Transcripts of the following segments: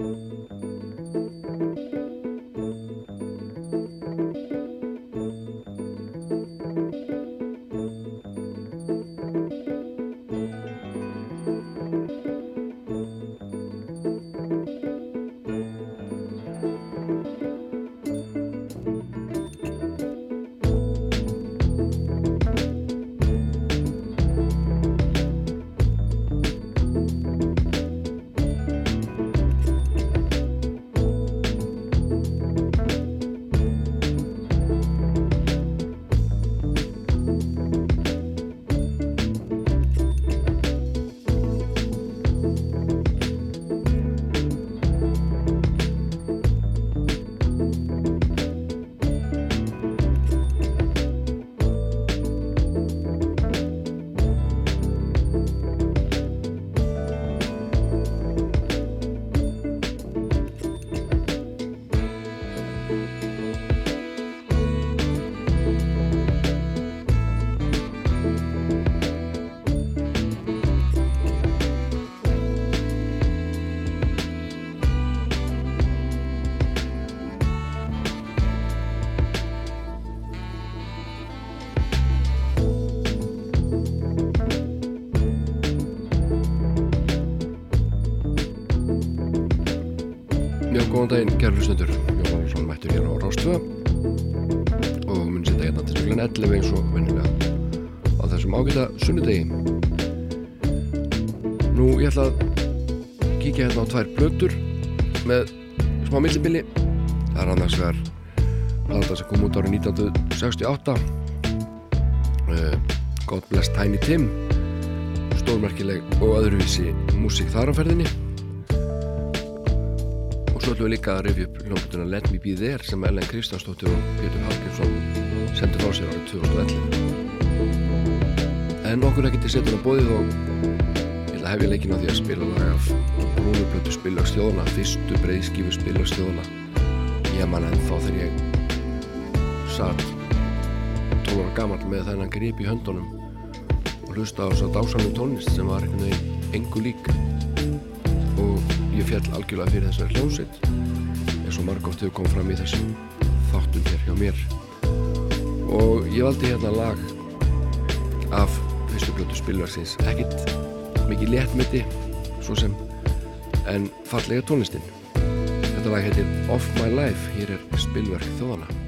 Música Góðan daginn, gerður hlustundur. Jón Valsson mættur hér á Rástvö og mun setja hérna til svolítið 11 eins og vennilega á þessum ágæta sunnudegi. Nú ég ætla að kíkja hérna á tvær blötur með smá millibili. Það er annars vegar plata sem kom út árið 1968 uh, God Bless Tiny Tim stórmerkileg og öðruvísi músík þar á ferðinni svo ætlum við líka að rifja upp hljómbutuna Let Me Be There sem Ellen Kristjánsdóttir og Pétur Hallgrímsson sendur frá sér árið 2011 en okkur ekki til setur á bóðið og ég ætla að hefja leikin á því að spila lag af brúnublötu spilagstjóðuna fyrstu breyðskífu spilagstjóðuna ég man ennþá þegar ég satt 12 ára gammal með þennan grip í höndunum og hlusta á þess að dásanum tónlist sem var einhvern veginn engu lík fjall algjörlega fyrir þessari hljómsitt eins og margótt hefur komið fram í þessum þáttum hér hjá mér. Og ég valdi hérna lag af fyrstu blötu spilversins ekkit mikið léttmyndi svo sem en fallega tónlistinn þetta lag heitir Off My Life. Hér er spilverk þjóðana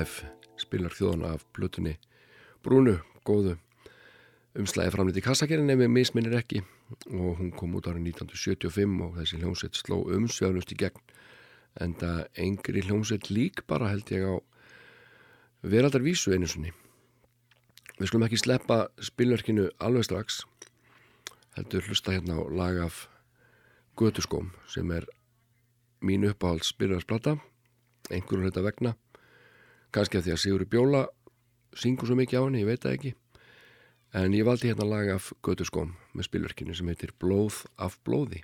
Life spilar þjóðana af blutunni Brúnu, góðu. Umslæði framliti kassakerinn ef við misminnir ekki og hún kom út árið 1975 og þessi hljómsett sló umsveðnust í gegn en það engri hljómsett lík bara held ég á veraldarvísu einu sunni við skulum ekki sleppa spilverkinu alveg strax heldur hlusta hérna á lag af Götuskóm sem er mín uppáhalds spilverksplata einhverjum hluta vegna kannski að því að Sigur Bjóla syngur svo mikið á henni, ég veit það ekki. En ég valdi hérna lag af Götuskóm með spilverkinu sem heitir Blóð af blóði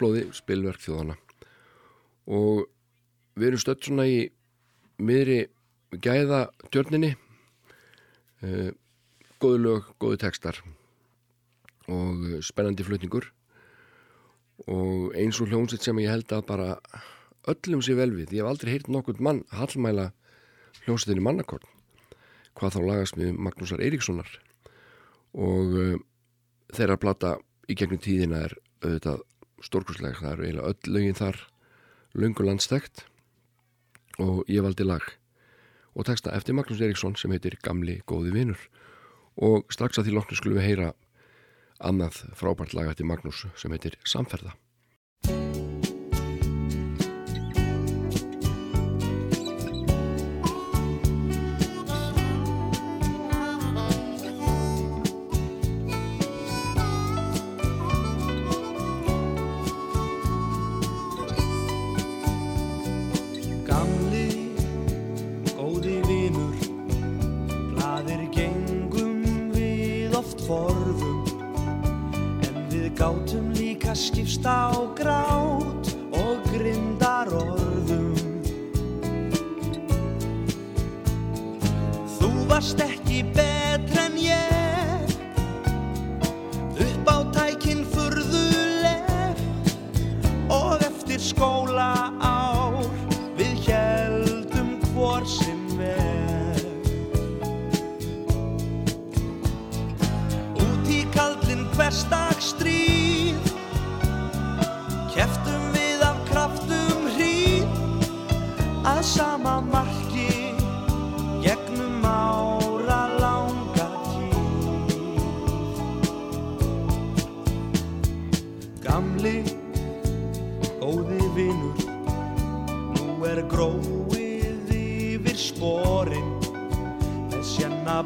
blóðablóði spilverk þjóðana og við erum stött svona í miðri gæða tjörninni uh, góðu lög, góðu tekstar og spennandi flutningur. Og eins og hljómsitt sem ég held að bara öllum sé vel við, ég hef aldrei heyrt nokkur mann hallmæla hljómsittinni mannakorn hvað þá lagast með Magnúsar Eiríkssonar. Og uh, þeirra plata í gegnum tíðina er auðvitað stórkurslega, það eru eiginlega öll lögin þar löngulandstækt og ég valdi lag. Og texta eftir Magnús Eiríksson sem heitir Gamli góði vinur. Og strax að því loknu skulum við heyra annað frábært lag eftir Magnús sem heitir Samferða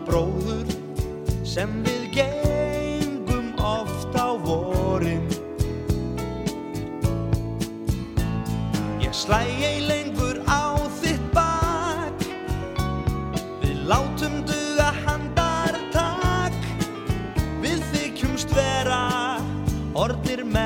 bróður sem við gengum oft á vorin. Ég slæ ei lengur á þitt bak. Við látum duða handar tak Við þykjumst vera orðir með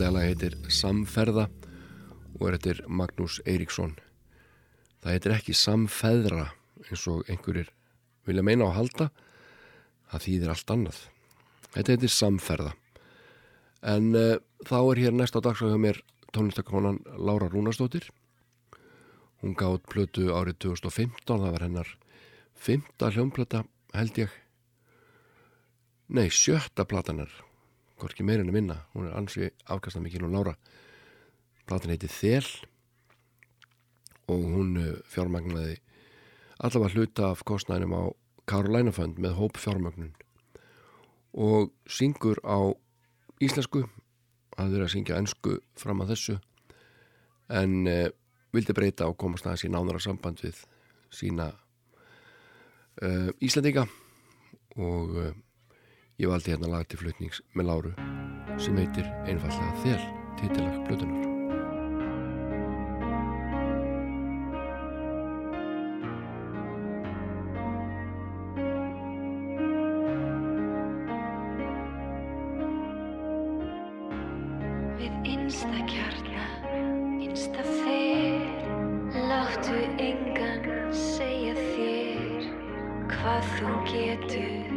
fallega lag heitir Samferða og er heitir Magnús Eiríksson. Það heitir ekki Samfeðra eins og einhverjir vilja meina á halda. Það þýðir allt annað. Þetta heitir Samferða. En uh, þá er hér næst á dagsvæðu mér tónlistakonan Lára Rúnarsdóttir. Hún gátt plötu árið 2015 það var hennar fymta hljómplata held ég. Nei, sjötta platanar hvorki meirinn að minna, hún er ansi afkastað mikil og lára platin heiti Þel og hún eh, fjármagnaði allavega hluta af kostnæðinum á Carolina Fund með hóp fjármagnun og syngur á íslensku. Að vera að syngja ennsku fram að þessu en eh, vildi breyta og komast aðeins í nánara samband við sína uh, Íslandinga og Ég valdi hérna lag til flutnings með Láru sem heitir einfallega Þel, títilag blötunar. Við einsta kjarna, einsta þér, láttu engan segja þér hvað þú getur.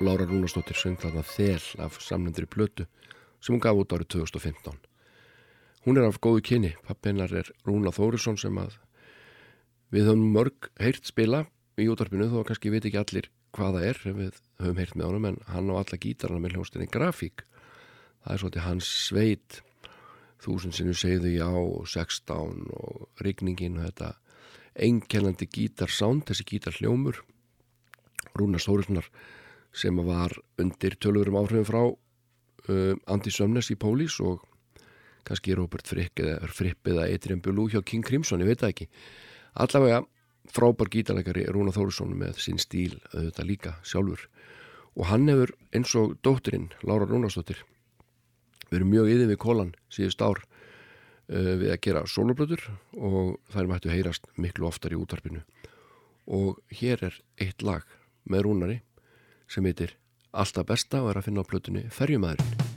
Lára Rúnarsdóttir söng þarna þel af samlendri blötu sem hún gaf út árið 2015. Hún er af góðu kyni, pappinnar er Rúna Þórisson sem að við höfum mörg heyrt spila í útarpinu þó kannski veit ekki allir hvaða er við höfum heyrt með honum en hann á alla gítarna með hljóstinni grafík. Það er svolítið hans sveit, þúsund sinu segðu já og 16 og rigningin og þetta einkennandi gítarsánd, þessi gítarhljómur. Rúna Þórissonar sem var undir tölurum áhrifin frá uh, Andy Sömnes í Pólís og kannski Robert Fripp eða eða Adrian Björlú hjá King Crimson, ég veit það ekki. Allavega frábær gítalegari Rúna Þórisson með sín stíl auðvitað líka sjálfur. Og hann hefur eins og dótturinn Lára Rúnastóttir verið mjög yfir við kólan síðust ár uh, við að gera solobröður og þær mættu heyrast miklu oftar í útarpinu og hér er eitt lag með Rúnari sem heitir Alltaf besta og er að finna á plötunni Ferjumæðurinn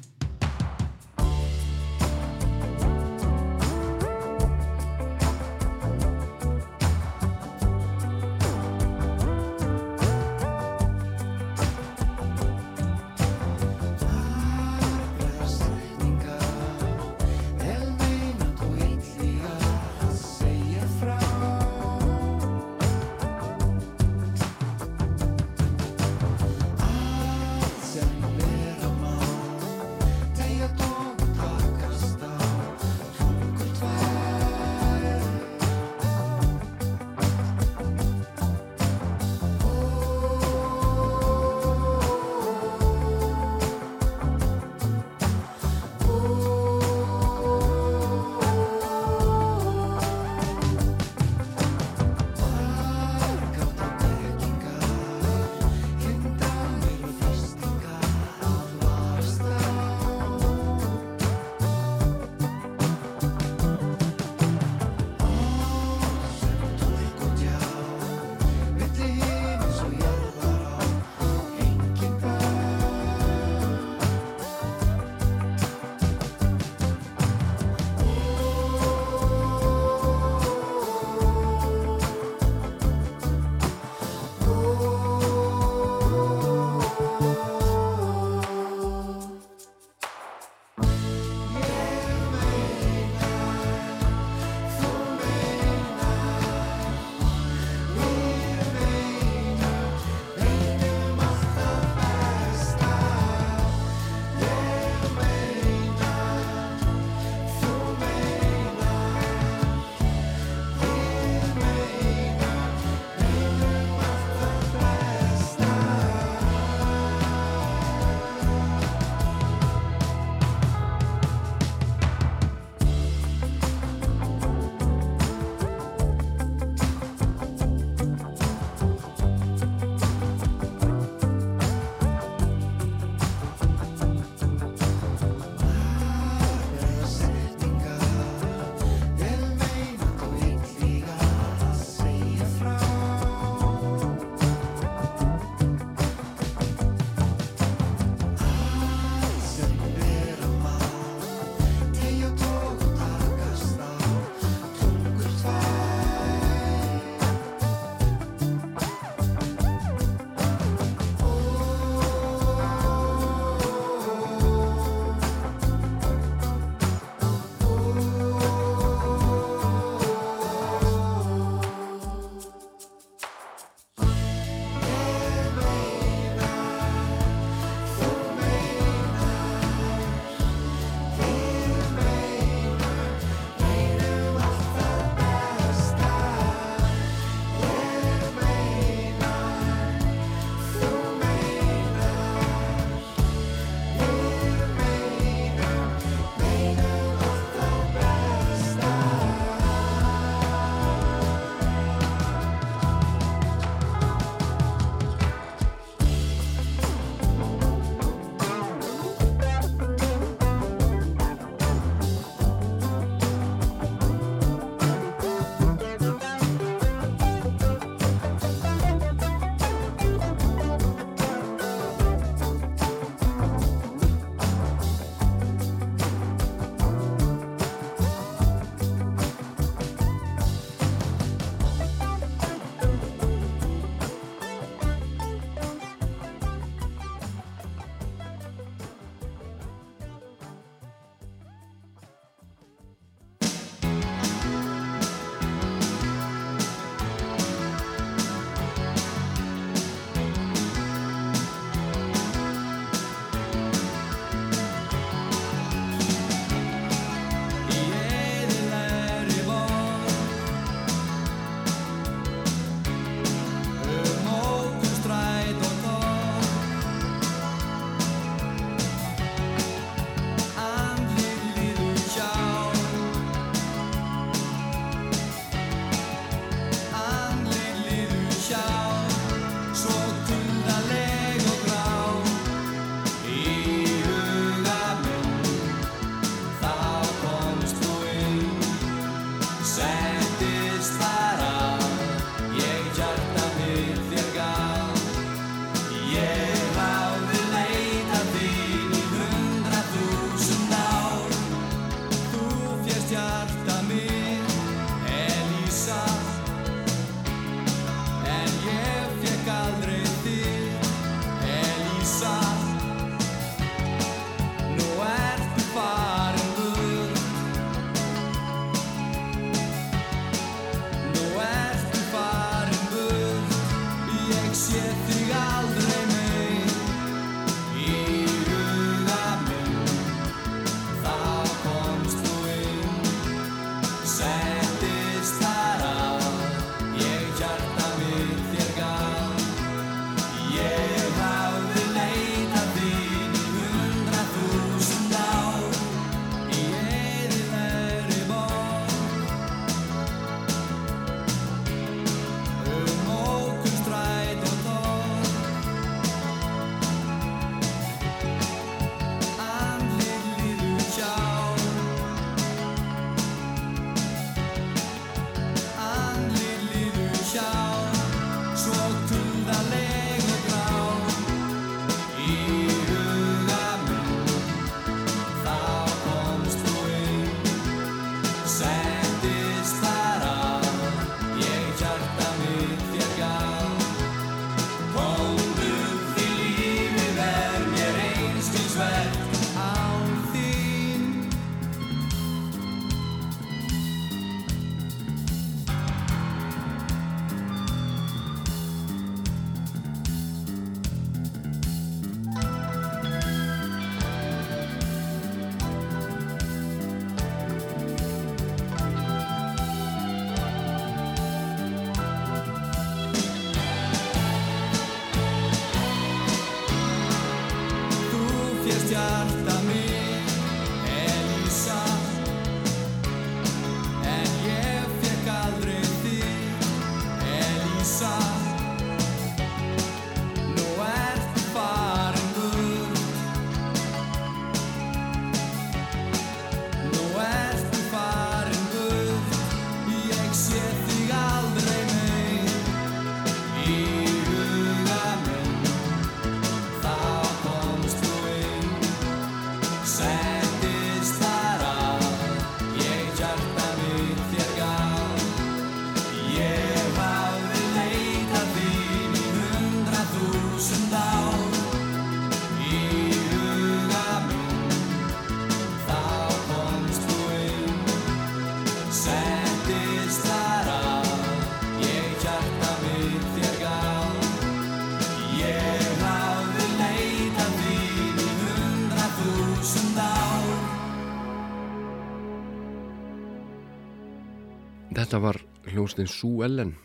hljómsninn Sú Ellen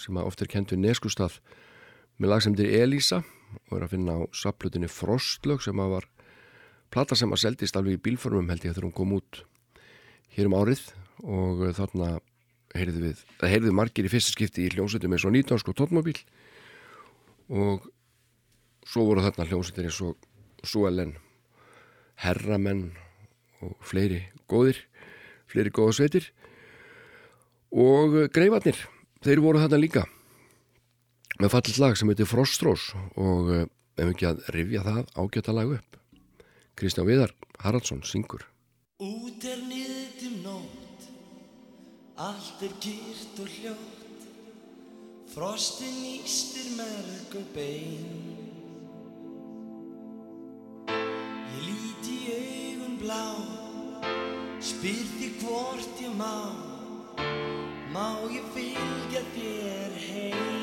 sem ofta er kent við Neskustaf með lag sem er Elísa og er að finna á saplutinni Frostlög sem að var plata sem að seldist alveg í bílformum held ég þegar hún kom út hér um árið. Og þarna heyrðu við, það heyrðu margir í fyrsta skipti í hljómsveitum eins og nýtánsk og tónmobil og svo voru þarna hljómsveitir eins og Sú Ellen Herramenn og fleiri góðir fleiri góða sveitir og greifarnir, þeir voru þarna líka. Með fallit lag sem heitir Frostrós og ef eh, ekki að rifja það ágjöta lag upp. Kristján Viðar Haraldsson syngur. Út er niðtum nótt allt er kýrt og hljótt. Frostin ístir merk og bein. Ég líti augun blá spyrði hvort ég má Má ég fylgja þér heim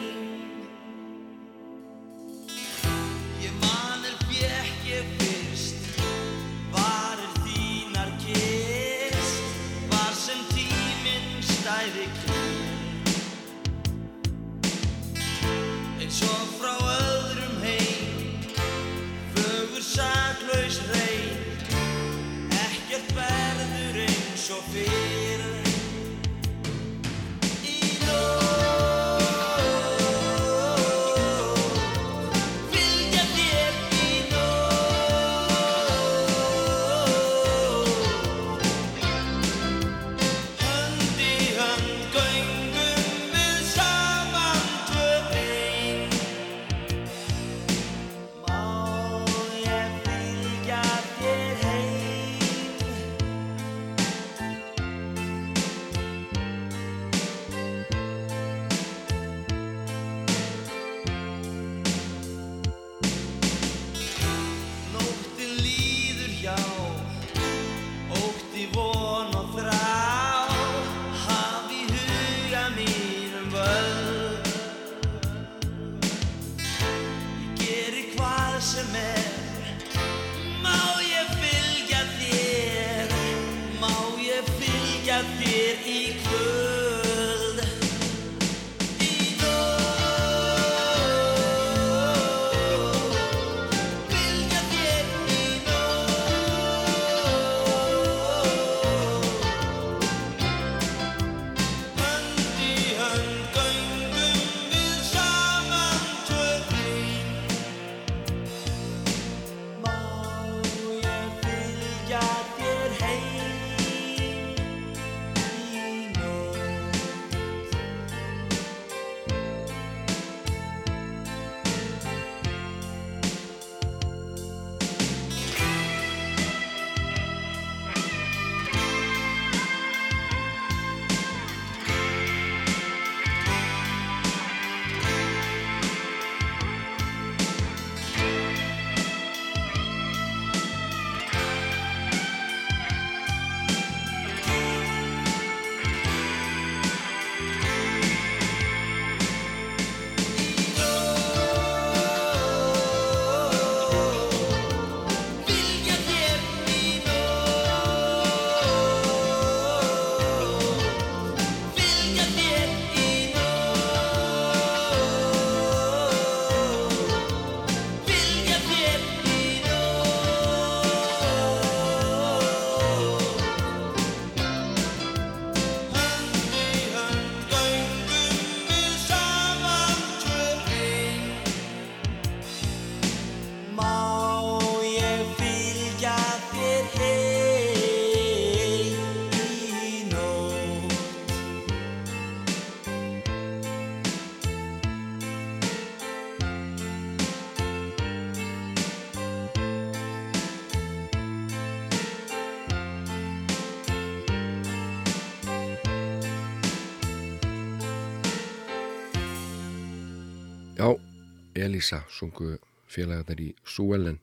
Elisa sungu félagarnir í Súellen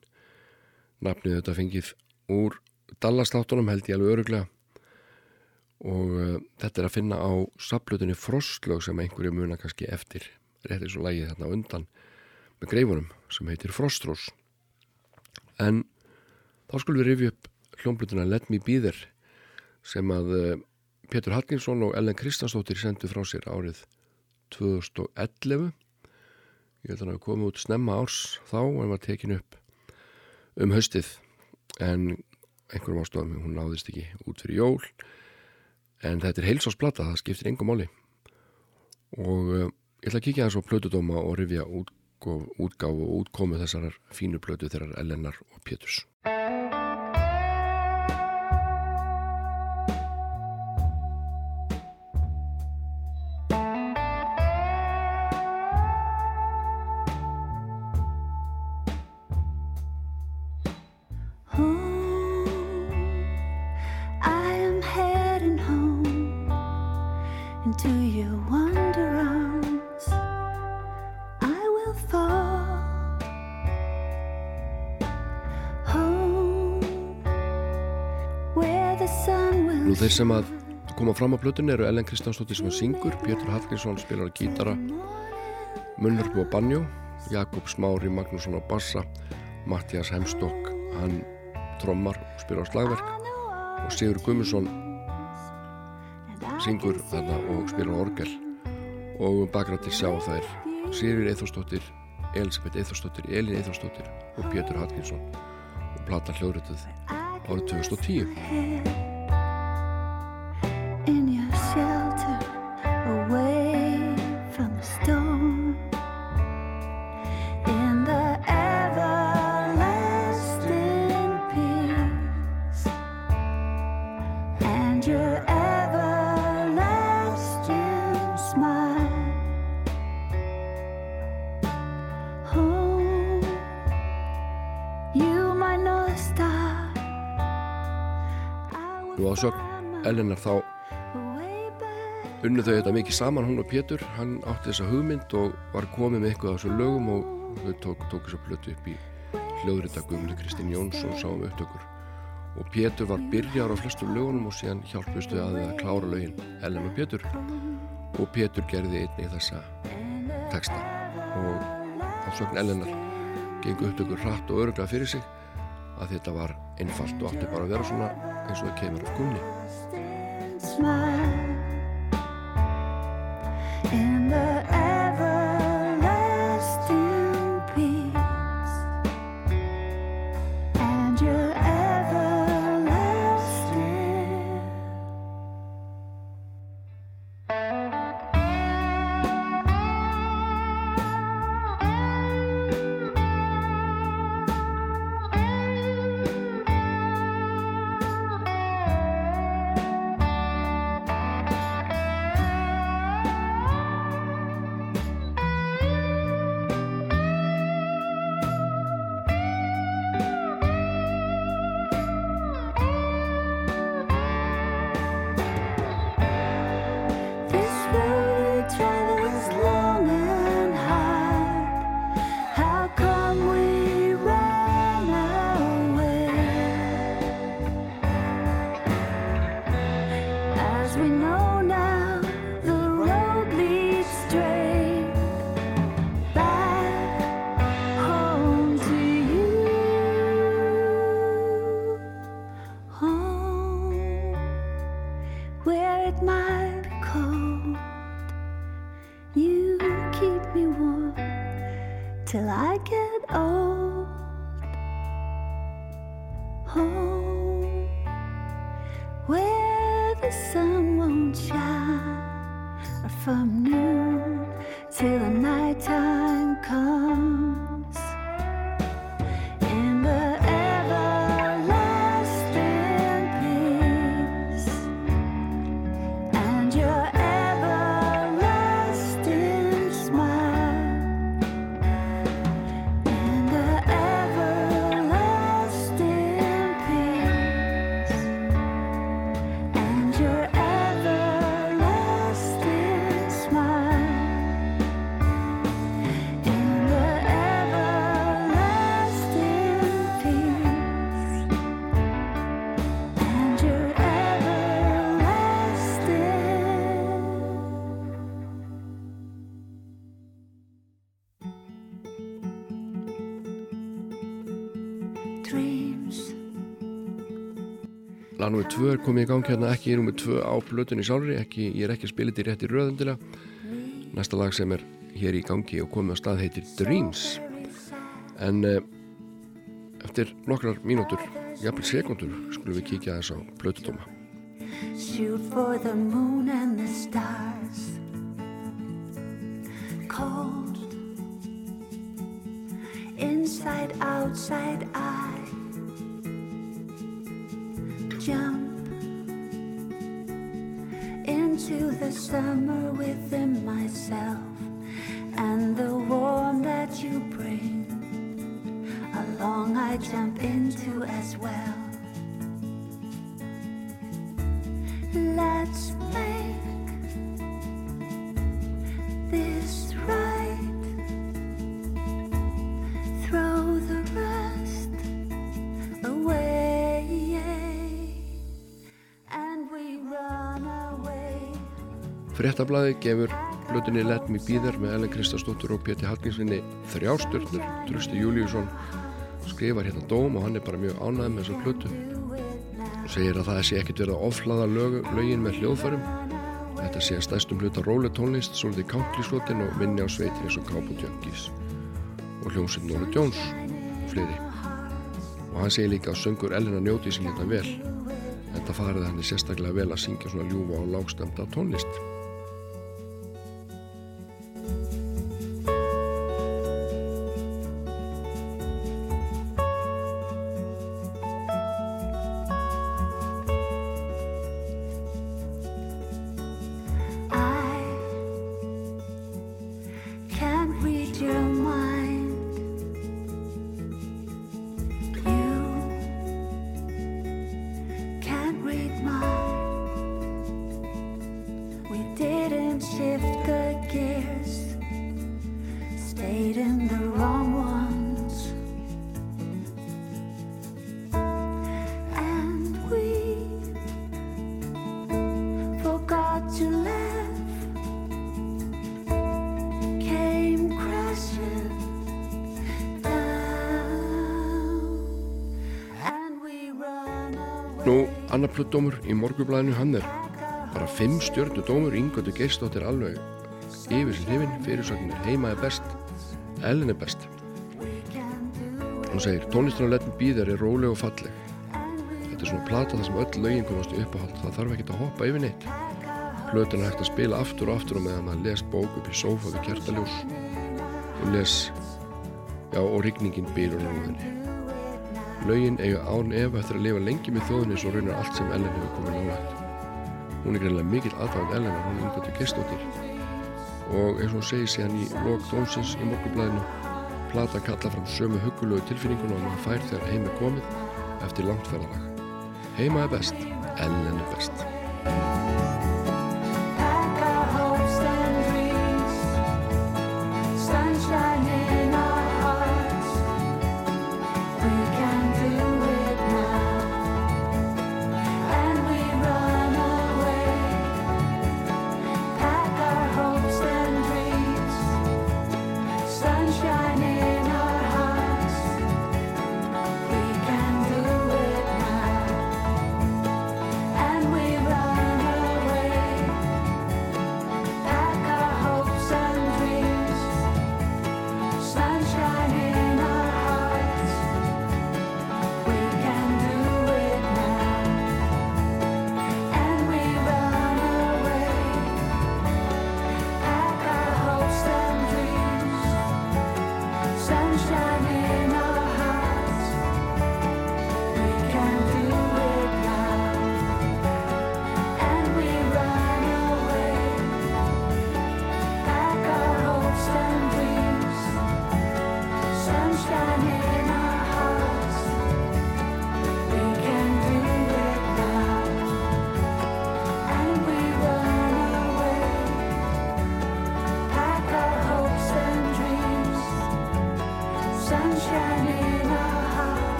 nafnið þetta fengið úr Dallas-þáttunum held ég alveg öruglega og uh, þetta er að finna á saplutinni Frostlög sem einhverju muna kannski eftir rétt eins og lægið þarna undan með greifunum sem heitir Frostrós. En þá skulum við rifja upp hljómblutuna Let Me Be There sem að uh, Petur Hallgrímsson og Ellen Kristansdóttir sendu frá sér árið 2011 ég held að hann hefði komið út snemma árs þá hann var tekin upp um haustið. En einhverjum ástofum hún náðist ekki út fyrir jól. En þetta er heilsásplata, það skiptir engum máli. Og uh, ég ætla að kíkja þess á plötudóma og rifja útgáf og útkomu þessar fínu plötu þeirrar Ellenar og Péturs Þeir sem að koma fram á plötunni eru Ellen Kristjánsdóttir sem syngur, Pétur Hallgrímsson spilar á gítara, Munnarbu á banjó, Jakob Smári Magnússon á bassa, Mattias Hemstokk, hann trommar og spilar á slagverk og Sigur Gummusson syngur þarna og spilar á orgel. Og bakrættir sjá þær Sigur Eithórsdóttir, Elisabeth Eithórsdóttir, Elin Eithórsdóttir og Pétur Hallgrímsson og plata hljóðrötuð árið 2010 unnu þau þetta mikið saman hún og Pétur. Hann átti þessa hugmynd og var komið með eitthvað á þessu lögum og þau tók, tók þessa plötu upp í hljóðritakum Kristín Jónsson sáum upptökur. Og Pétur var byrjar á flestum lögunum og síðan hjálpustu að það að klára lögin Ellen og Pétur. Og Pétur gerði einni þessa texta. Og á sögn Ellenar gengur upptökur hratt og öruglega fyrir sig að þetta var einfalt og átti bara að vera svona eins og það kemur af gunni lag nummið tvö er komið í gang hérna ekki nummið tvö á blötunni sjálfri ekki, ég er ekki að spila þetta í rétti röðundilega næsta lag sem er hér í gangi og komið á stað heitir Dreams. En uh, eftir nokkrar mínútur jafnvel sekundur skulum við kíkja þess á blötudóma Shoot for the moon and the stars. Cold. Inside, outside, I jump into the summer within myself and the warmth that you bring. Along I jump into as well. Let's make Fréttablaði gefur hlutinni Let Me Be There með Ellen Kristastóttur og Péti Hallgrímsvinni þrjástörnur Trösti Júliusson skrifar hérna dóm og hann er bara mjög ánæðið með þessar hlutu og segir að það sé ekkit verið að oflaða lög, lögin með hljóðfærum. Þetta sé að stæstum hluta róletónlist svolítið countryskotin og minni á sveitir eins og Junkies og hljómsinn Nóra Jones og fleiri. Og hann segir líka að söngur Ellen að njóti sig hérna vel það farið hann sérstaklega vel að syngja svona ljúfa og lágstemta tónlist annar pluttdómur í morgublæðinu hann er bara fimm stjörnu dómur. Yngöndu geistóttir alveg yfir sem hrifin fyrirsögnir heimaði best Ellen er best. Hún segir tónlistin á letn býðar er róleg og falleg. Þetta er svona plata þar sem öll lögin komast í uppáhald. Það þarf ekki að hoppa yfir neitt. Er hægt að spila aftur og aftur og meðan maður les bók upp í sófa við kertaljós og les já og rigningin býður á náðinni Laugin eiga án ef eftir að lifa lengi með þjóðinni svo raunar allt sem Ellen hefur komið nálægt. Hún er greinlega mikill aðfæðan Ellen að hún umgötu gestóttir og eins og hún segir síðan í lok dónsins í morgublæðinu plata kalla fram sömu hugulegu tilfinninguna og maður fær þegar heim er komið eftir langt ferðalag. Heima er best, Ellen er best.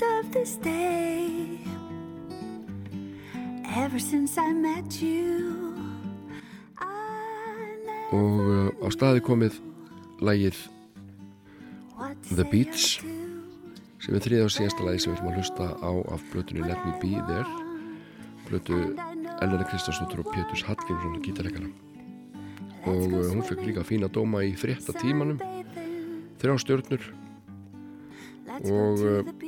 Dreamt of this day. Ever since I met you. I og uh, á staði komið lægið The do. sem er þriða og síðasta lægi sem við ætlum að hlusta á af blötunni Let Me Be There. Blötu Elena Kristjánsdóttur og Péturs Hallgrímsson gítarleikara. Og uh, hún fekk líka fína dóma í frétta tímanum. þrjá stjörnur. Let's og,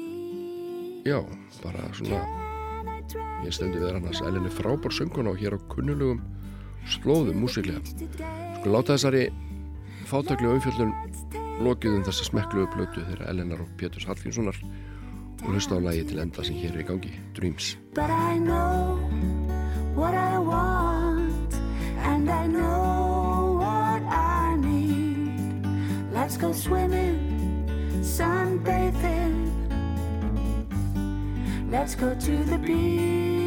já, bara svona ég stendi við annars Elena er frábár sönguna og hér á kunnulugum slóðum músiklega sko láta þessari fátaklu umfjöldun lokið um þessa smekkluðu blötu þeirra Elenar og Péturs Hallgrímssonar og hlusta á lægi til enda sem hér er í gangi Dreams But I know what I want, and I know what I need. Let's go swimming, sunbathing. Let's go to the beach.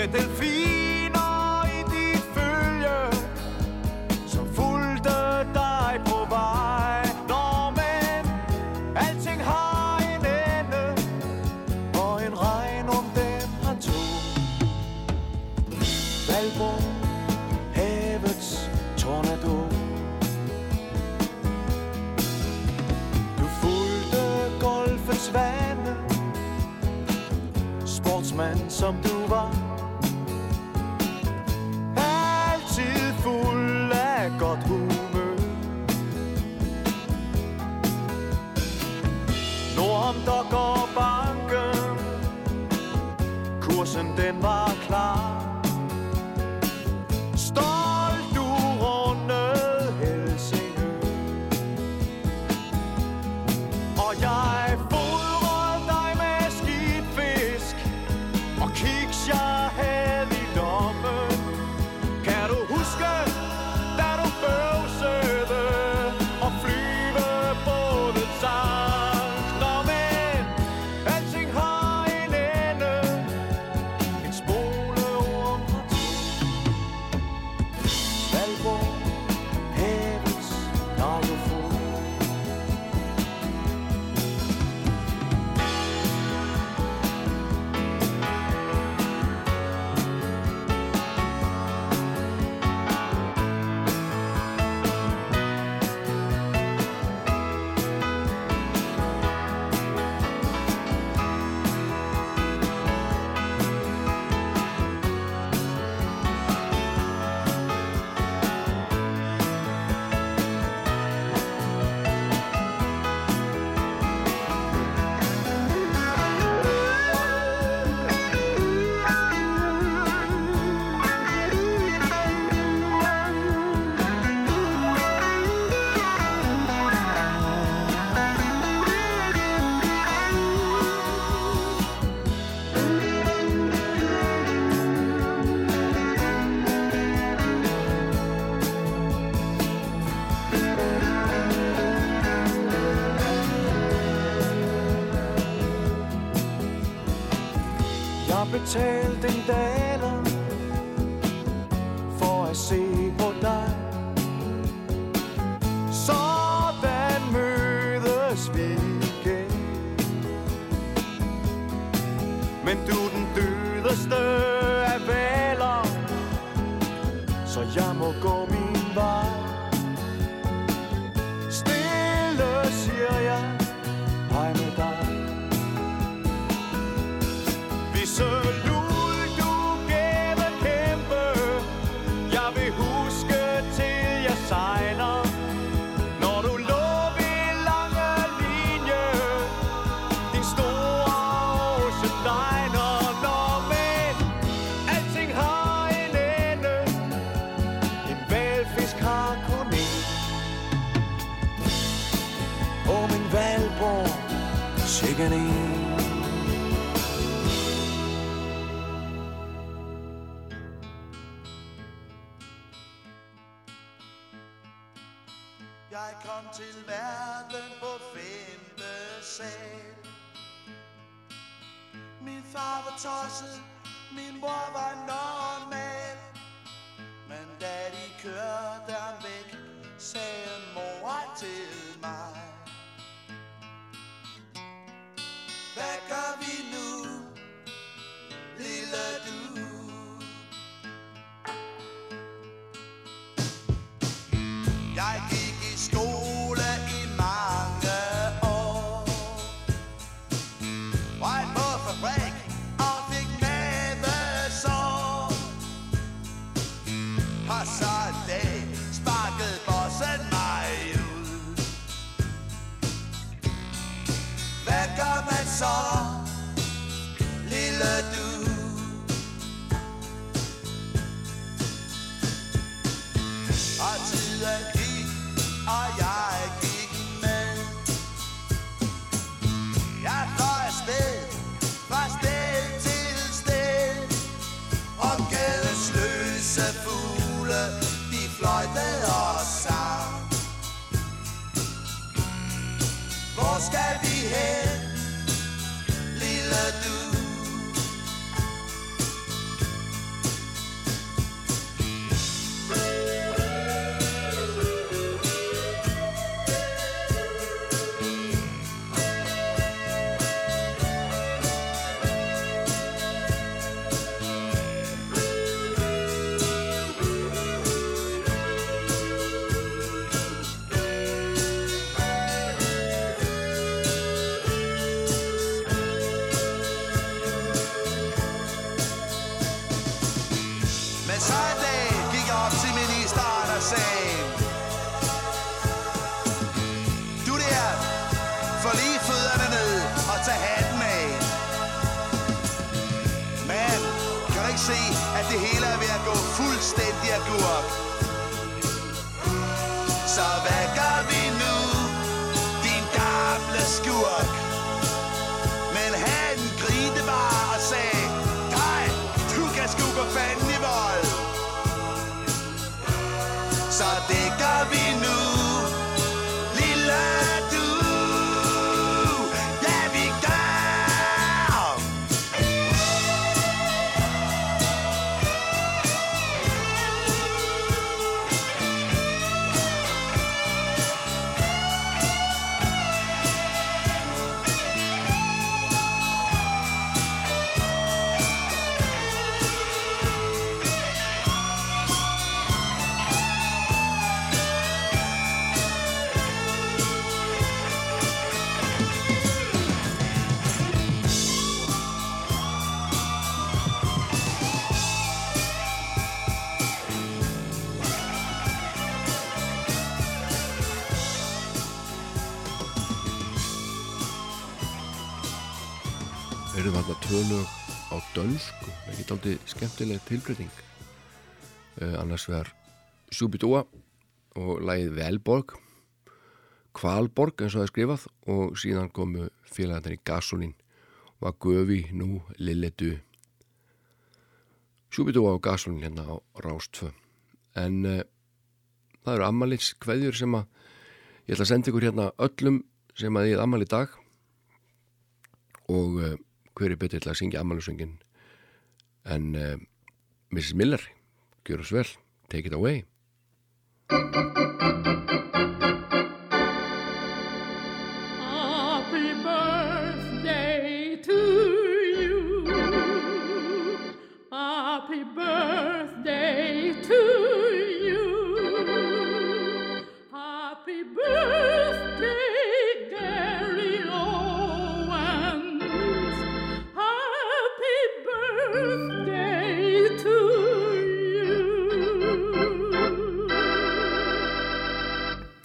Этой Jeg kom til verden på femte sal. Min far var tosset, min mor var normal. Men da de kørte ham væk, sagde mor til mig Hvad gør vi nu, skemmtileg tilbreyting. Uh, annars vegar Sjúbidúa og lagið Velborg Kvalborg eins og það er skrifað og síðan komu félagarnir í Gasolin var Göfi nú Lilletu Sjúbidúa og Gasolin hérna á Rástfö en uh, það eru ammalins kveðjur sem að ég ætla að senda ykkur hérna öllum sem að ég er ammal í dag. Og uh, hver er betur til að syngja ammælusöngin en uh, Mrs. Miller gjör oss vel, take it away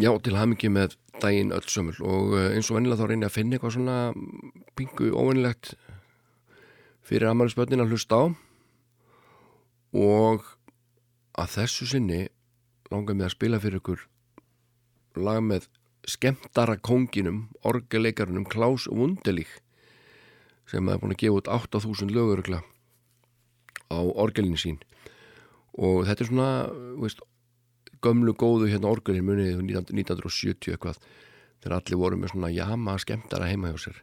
Já, til hamingi með daginn öll sömul og eh, eins og vennilega þá reynir að finna eitthvað svona pingu óvennilegt fyrir amælisbötnin að hlusta á. Og að þessu sinni langar mig að spila fyrir ykkur lag með skemmtara konginum, orgeleikarunum Klaus Wunderlich sem er búin að gefa út 8000 lögurugla á orgelinu sín. Og þetta er svona, veist, gömlu góðu hérna orgelin munið 1970 eitthvað þegar allir voru með svona jama skemmtara heima hjá sér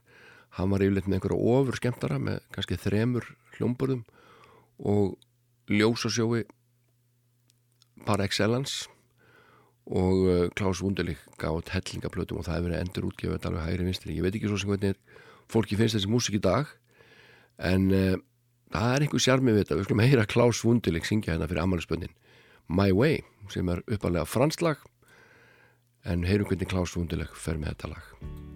hann var yfirleitt með einhverja ofur skemmtara með kannski þremur hljómborðum og ljósasjói par excellence og uh, Klaus Wunderlich gátt hellingaplötum og það hefur verið endur útgefið alveg hægri vinstri. Ég veit ekki svo sem hvernig fólki finnst þessi músik í dag en uh, það er einhver sjarmi við þetta. Við skulum heyra Klaus Wunderlich syngja hérna fyrir amalispöndin My Way sem er uppalega franslag en heyrum hvernig Klaus Wunderlich fer með þetta lag.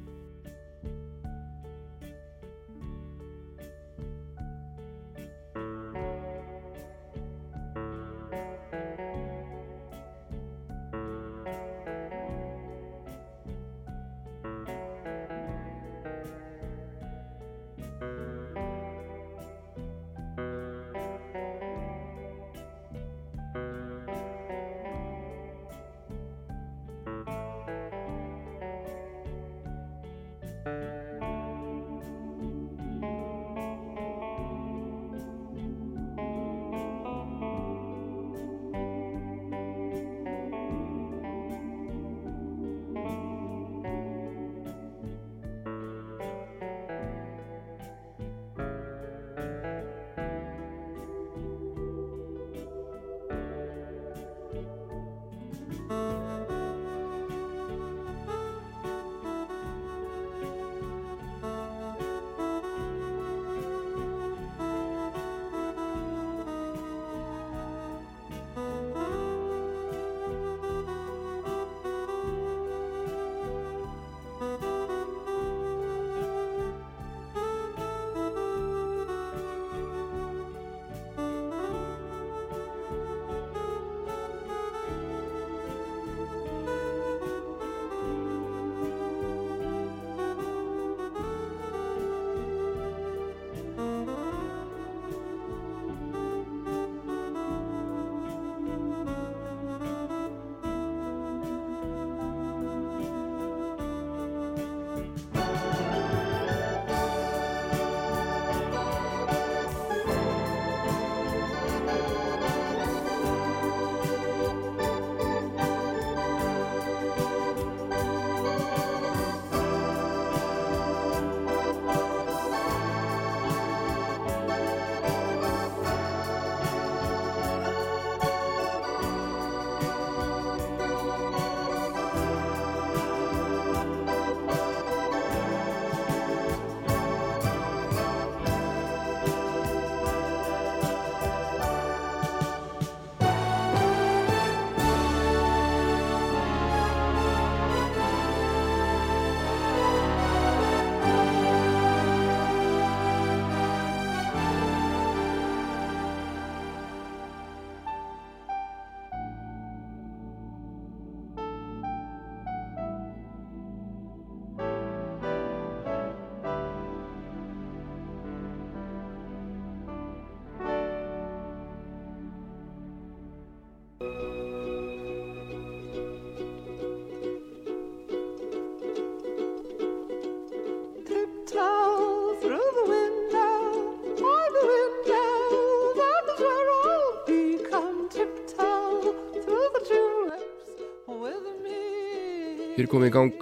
Hér komið í gang.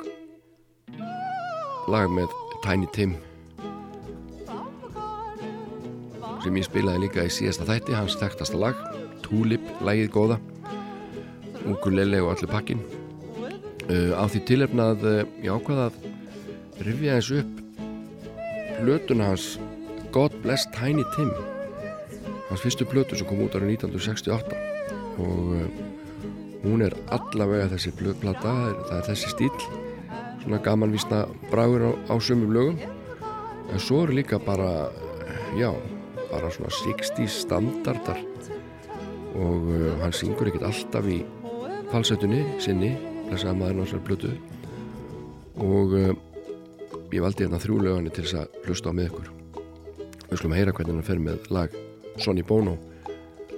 Lag með Tiny Tim sem ég spilaði líka í síðasta þætti hans þekktasta lag, Tulip lagið góða Ukulele og allir pakkin uh, á því tilefnað uh, ég ákvaða að rifja þessu upp plötuna hans God Bless Tiny Tim hans fyrstu plötu sem kom út árið 1968 og uh, hún er allavega þessi plö- plata, það er, þessi stíl svona gamanvísna bragur á, á sömum lögum. En svo eru líka bara já, bara svona 60 standardar. Og uh, hann syngur ekkert alltaf í falsettunni sinni blessaða maðurinn á þessari blötu og uh, ég valdi hérna þrjú lögani til þess að hlusta á með ykkur. Við skulum heyra hvernig hann fer með lag Sonny Bono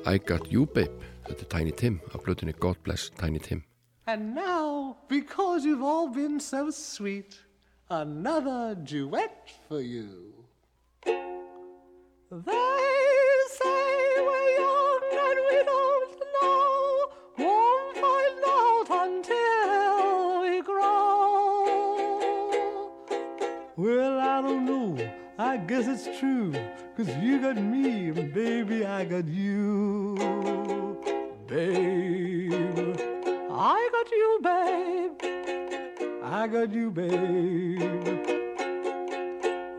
I Got You Babe þetta er Tiny Tim af blötunni God Bless Tiny Tim And now, because you've all been so sweet, another duet for you. They say we're young and we don't know, won't find out until we grow. Well, I don't know, I guess it's true, cause you got me, and baby, I got you. Babe, I got you, babe. I got you, babe.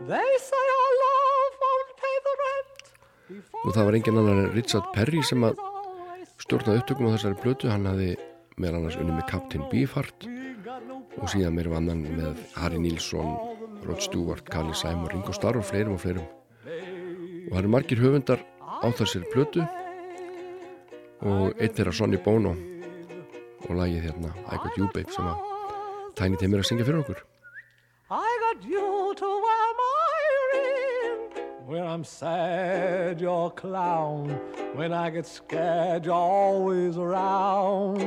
They say our love won't pay the rent. og það var engin annar en Richard Perry sem að stjórnaði upptökum á þessari blötu hann hafði meðal annars unni með Captain Beefheart og síðan meira vannan með Harry Nilsson Rod Stewart, Carly Simon, Ringo Starr og fleirum og fleirum og það eru margir höfundar á þessari blötu og eitt er að Sonny Bono og lagið hérna I Got You Babe sem að Tiny Tim er að syngja fyrir okkur I got you to wear my ring. When I'm sad, you're a clown. When I get scared, you're always around.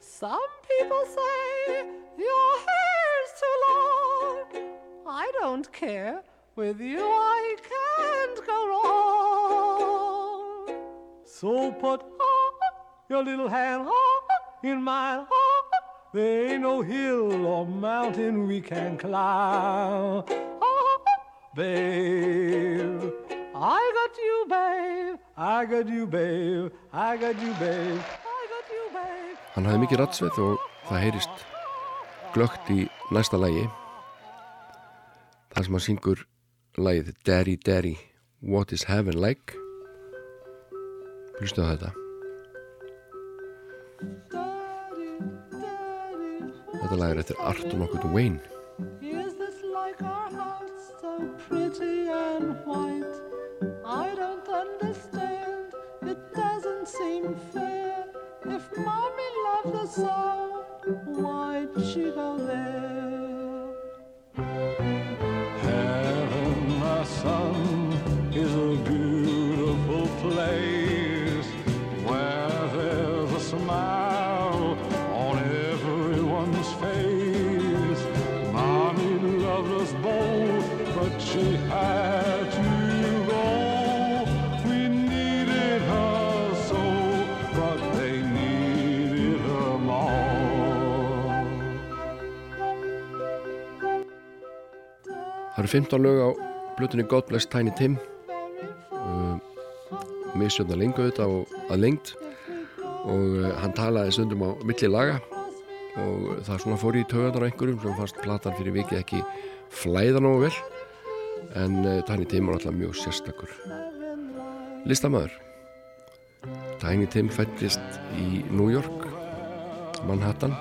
Some people say your hair's too long. I don't care. With you, I can't So put your little hand in mine. There ain't no hill or mountain we can climb. Babe, I got you, babe. I got you, babe. I got you, babe. I got you, babe. Hann hafði mikið rattsveið og það heyrist glögt í næsta lægi þar sem hann syngur lægið Daddy Daddy What is Heaven Like Hlustu á þetta Þetta lag er eftir Artur nokkuð Wayne Is this like our house, so pretty and white? I don't understand. It doesn't seem fair. If mommy loved us so, why'd she go there? 15 lög á blutunni God Bless Tiny Tim. Uh, misjöndar lengu þetta og að lengt og uh, hann talaði stundum á milli laga. Og það svona fór í töðanar einhverjum sem fannst platan fyrir vikið ekki flæða nógu vel. En uh, Tiny Tim var alltaf mjög sérstakur listamæður Tiny Tim fættist í New York Manhattan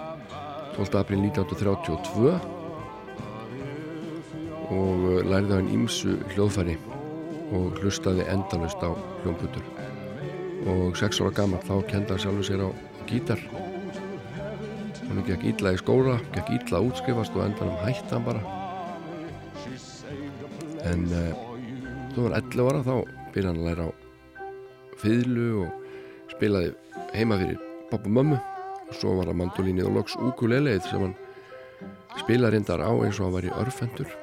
12. april 1932 og uh, lærði hann ímsu hljóðfæri og hlustaði endalust á hljómputur og sex ára gammal þá kenda sjálfur sér á gítar. Hann gekk ítla í skóla gekk ítla að útskrifast og endanum hætti hann bara. En uh, þú var 11 ára þá byrjaði hann að læra á fiðlu og spilaði heima fyrir pappa og mömmu. Og svo var það mandolínið og loks ukuleleið sem hann spilaði reyndar á eins og hann var í örfendur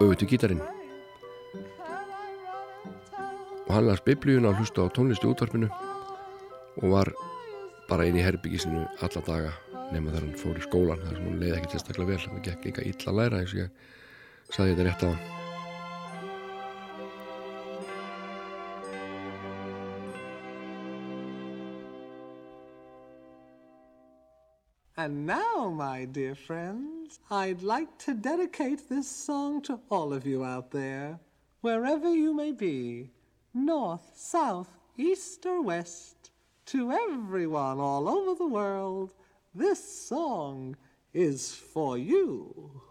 auðvitað gítarinn. Og hann las biblíuna og hlusta á tónlist í útvarpinu og var bara inn í herbyggisinu alla daga nema þegar hann fór í skólan þar sem hann leiði ekki tilstaklega vel. Það gekk líka illa að læra eins og ég saði þetta rétt á hann And now, my dear friends, I'd like to dedicate this song to all of you out there, wherever you may be, north, south, east, or west, to everyone all over the world, this song is for you.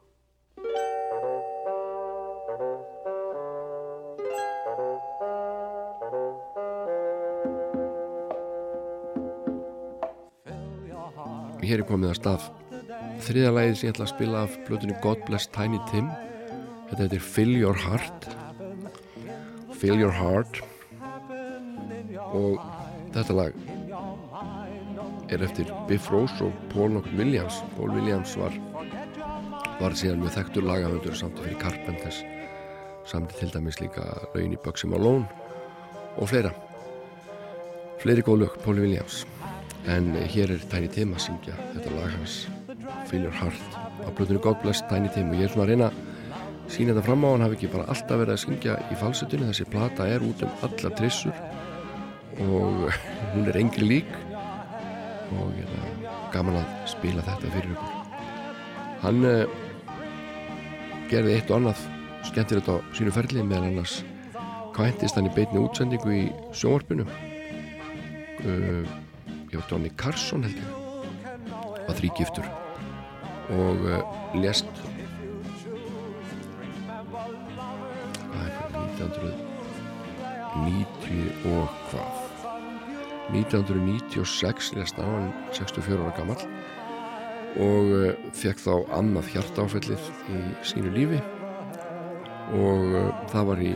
Hér er komið að stað þriða lagið sem ég ætla að spila af blötunni God Bless Tiny Tim. Þetta heitir Fill Your Heart. Fill Your Heart. Og þetta lag er eftir Biff Rose og Paul nokkur Williams. Paul Williams var var síðan með þekktur lagahöndur samt fyrir Carpenters. Samt til dæmis líka laugin í Bugsy Malone og fleira. Fleiri góð lög Paul Williams. En hér er Tiny Tim að syngja þetta lag hans Fill Your Heart á blöðinu God Bless Tiny Tim og ég er svona að reyna að sína þetta fram á hann hafi ekki bara alltaf verið að syngja í falsetunni þessi plata er út um alla trissur og hún er engri lík og ég er gaman að spila þetta fyrir ykkur. Hann uh, gerði eitt og annað skemmtilegt á sínu ferli meðal annars kvæntist hann í beitni útsendingu í sjónvarpinu. Uh, ég var Johnny Carson held ég. Var þrýgiftur og uh, lest hvað er það 1990 og hvað? 1996 lest á hann 64 ára gammal og uh, fekk þá annað hjartáfellið í sínu lífi og uh, það var í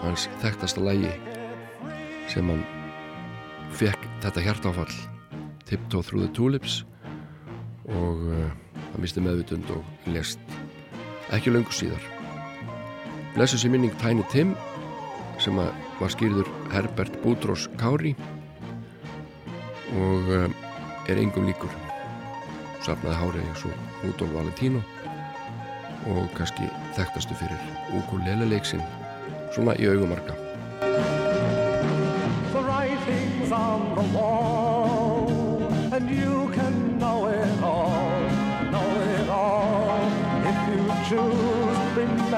hans þekktasta lægi sem hann fekk þetta hjartáfall Tiptoe Through the Tulips og uh, hann misti meðvitund og lest ekki löngu síðar. Blessu sér minning Tiny Tim sem var skýrður Herbert Boutros Kári. Og uh, er engum líkur. Safnaði hárið eins og Rudolf Valentino. Og kannski þekktastu fyrir ukulele leiksinn svona í augumarka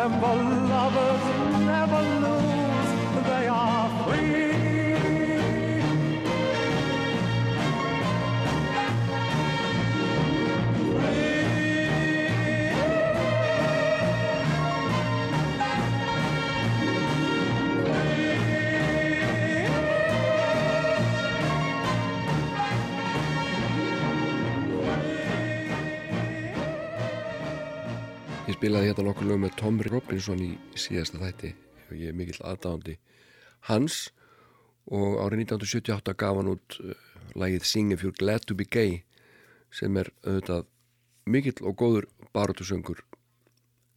tremble spilaði hérna nokkur lög með Tom Robinson í síðasta þætti. Og ég er mikill aðdáðandi hans. Og árið 1978 gaf hann út uh, lagið Sing If You're Glad To Be Gay sem er auðvitað mikill og góður baróttusöngur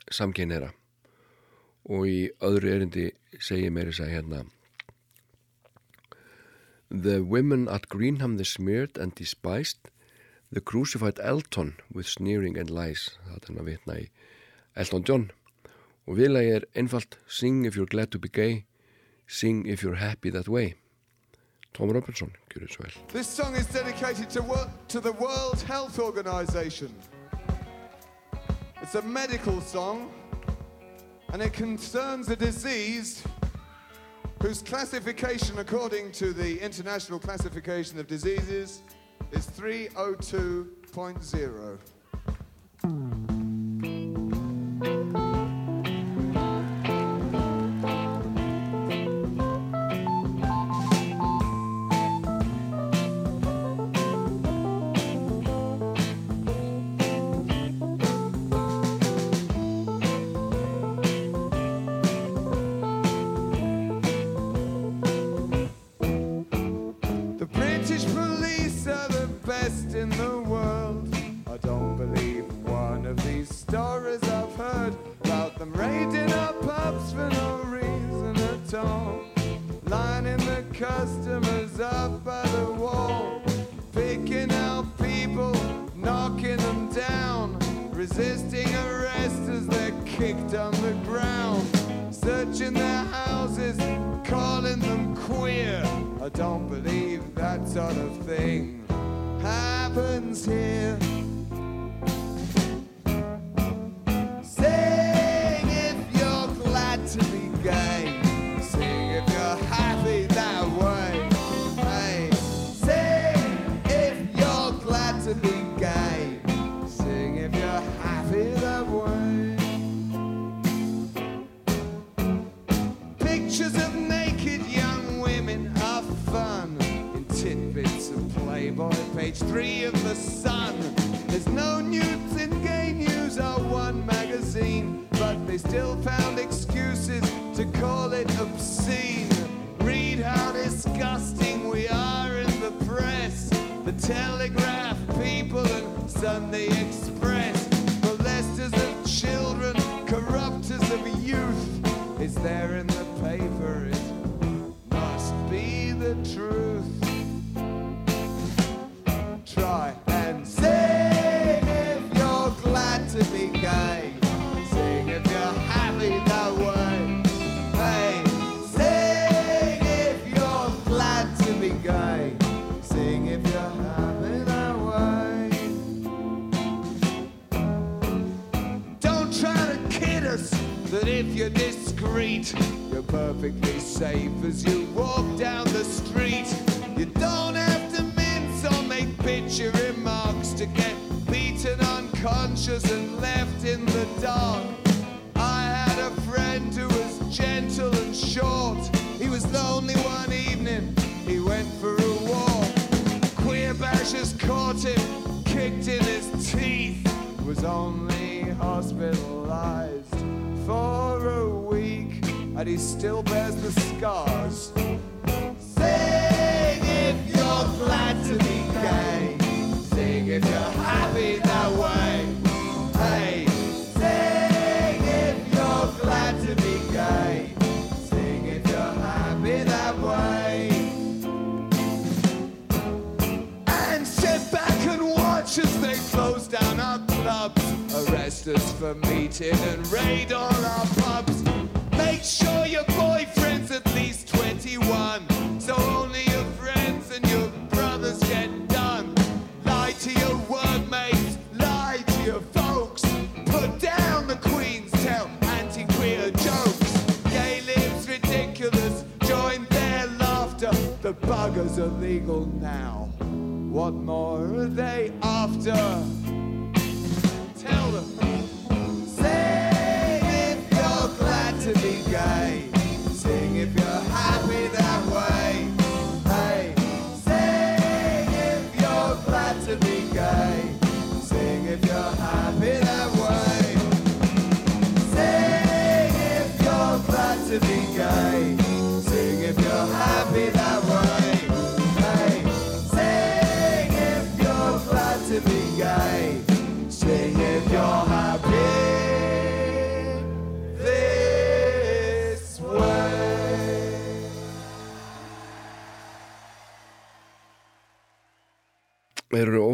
samkeinera og í öðru erindi segir meiri sæ hérna The women at Greenham they smeared and despised The crucified Elton with sneering and lies. Það er hann að vitna í Elton John og viðlagi er einfalt Sing if you're glad to be gay Sing if you're happy that way Tom Robinson, gjör þetta svo vel This song is dedicated to, to the World Health Organization. It's a medical song and it concerns a disease whose classification, according to the International Classification of Diseases, is 302.0. The Buggers are legal now. What more are they after?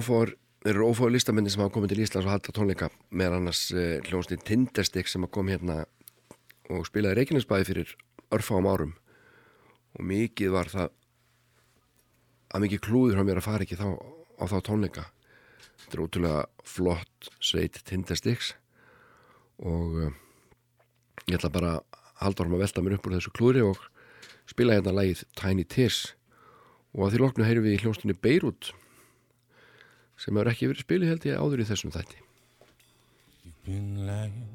Ófáður Þeir eru ófáður listamenni sem hafa komið til Íslands og halda tónleika með annars uh, hljónstin Tinderstik sem kom hérna og spilaði Reykjanesbæði fyrir örfáum árum. Og mikið var það að mikið klúður hjá mér að fara ekki þá, á þá tónleika. Þetta er ótrúlega flott sveit Tinderstiks og uh, ég ætla bara að halda orðum að velta mér upp úr þessu klúðri og spila hérna lagið Tiny Tears. Og að því loknu heyrum við í hljónstinni Beirut sem hefur ekki verið spilið held ég áður í þessum þætti You've been lying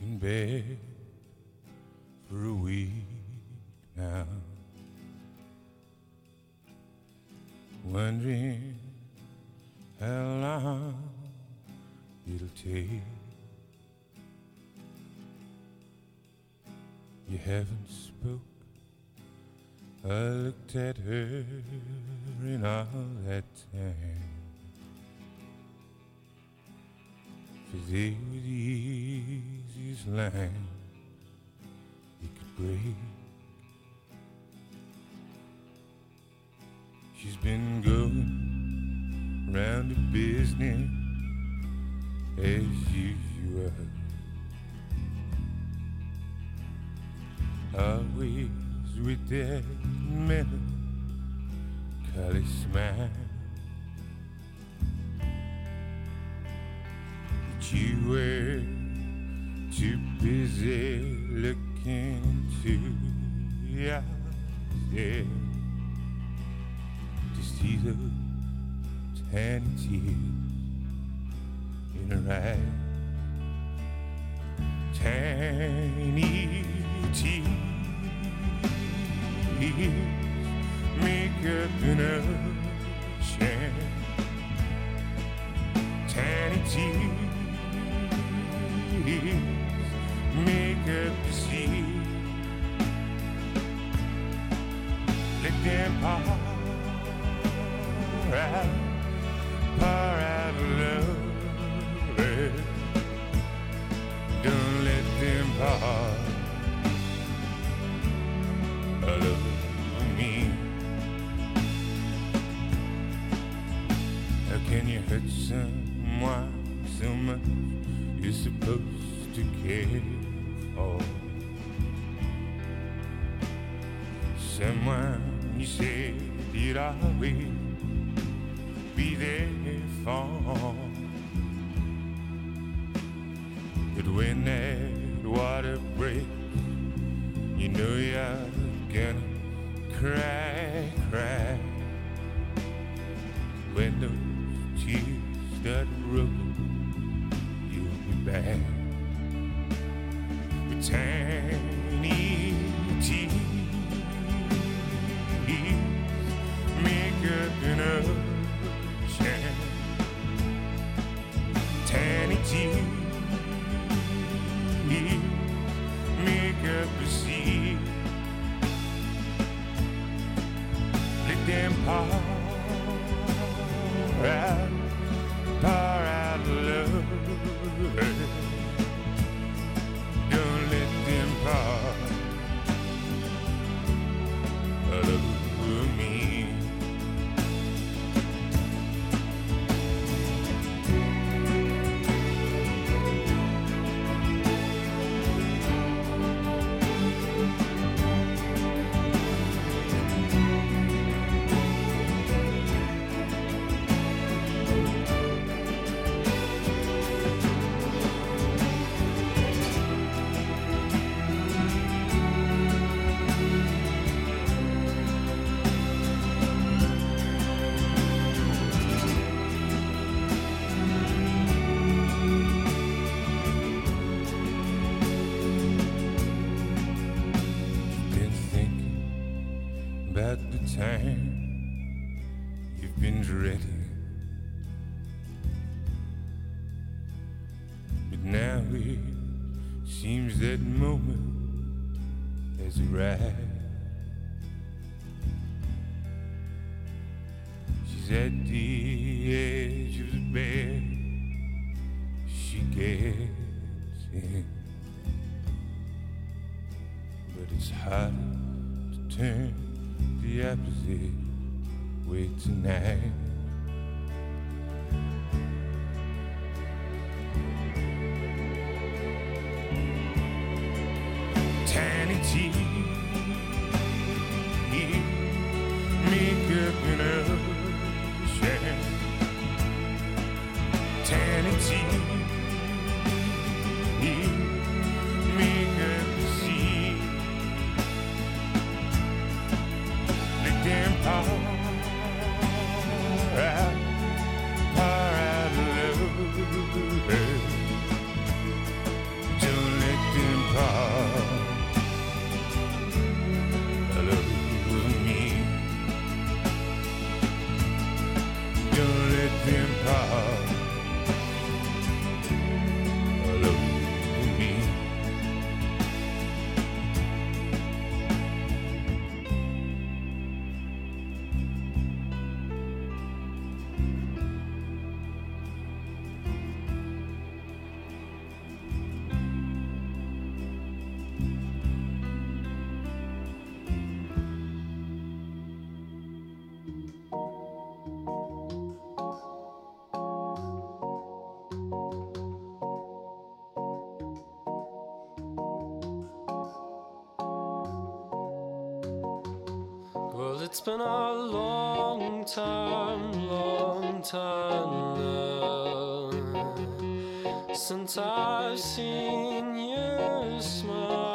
in bed for a week now, wondering how long it'll take. You haven't spoke. I looked at her in all that time. They were the easiest line you could break. She's been going round the business as usual. Always with that melancholy smile. But you were too busy looking into yourself to see the tiny tears in her eyes. Tiny tears make Kunashen Tanity Mika Psi Lick them love Don't let them part Love me. How can you hurt someone so much? You're supposed to care for someone you said you'd always be there for. But when that water breaks, you know you're gonna cry, cry. When those tears start rolling, you'll be back. tonight. it's been a long time, long time now since I've seen you smile.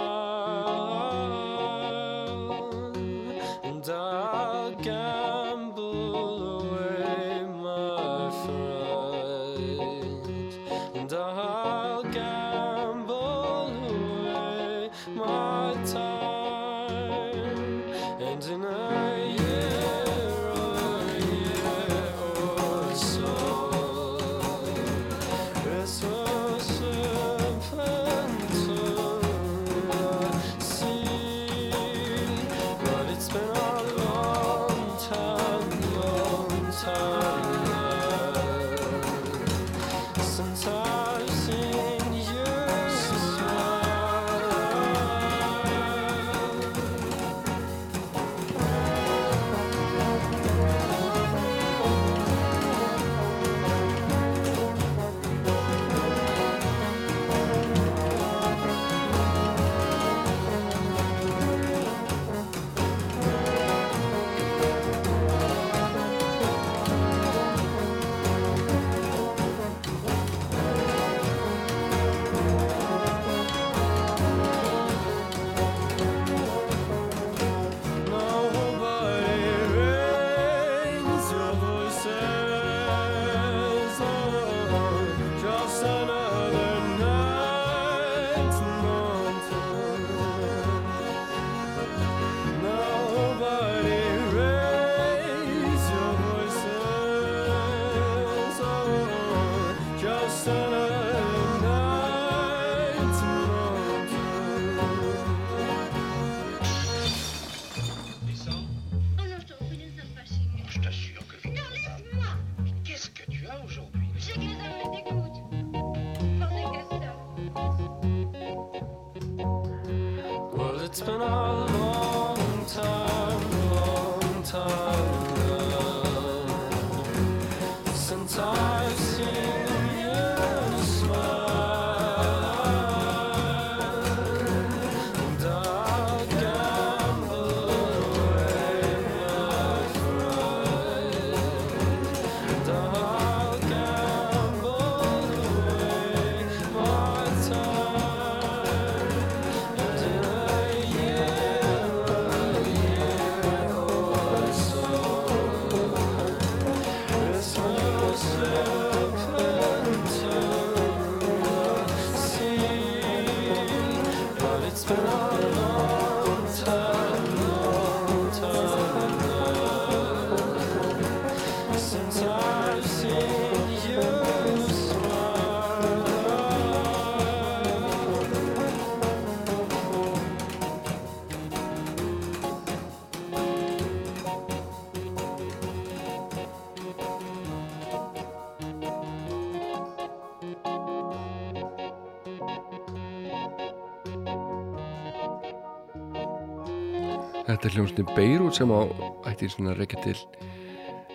Þetta er hljómsnið Beirut sem á ætti svona að rekja til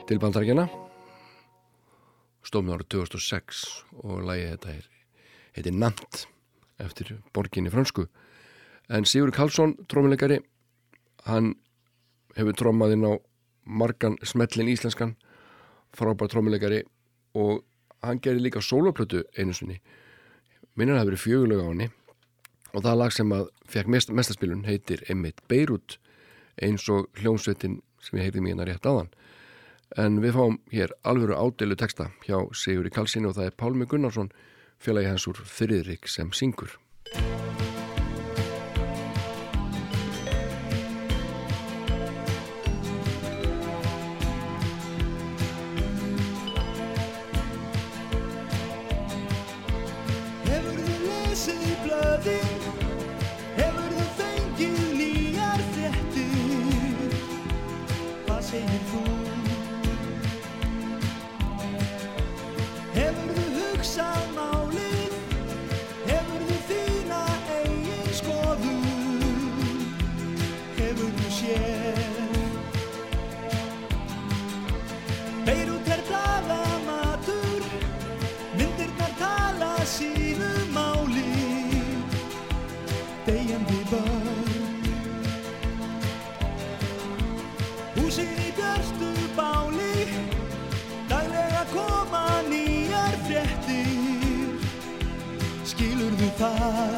til bandarækjana stóð með árið 2006 og lagið þetta er heiti Nant eftir borginni fransku en Sigur Karlsson, trómuleikari hann hefur trómað inn á margan smellin íslenskan frábær trómuleikari og hann gerir líka sóloplötu einu sinni. Minnir að það hafi verið fjögulega á henni og það lag sem að fekk mest, mestaspilun heitir Emmitt Beirut eins og hljómsveitin sem ég heyrði mér hérna rétt áðan. En við fáum hér alvöru ádeilu texta hjá Sigurði Kalsinni og það er Pálmi Gunnarsson félagi hans úr Friðrik sem syngur heart.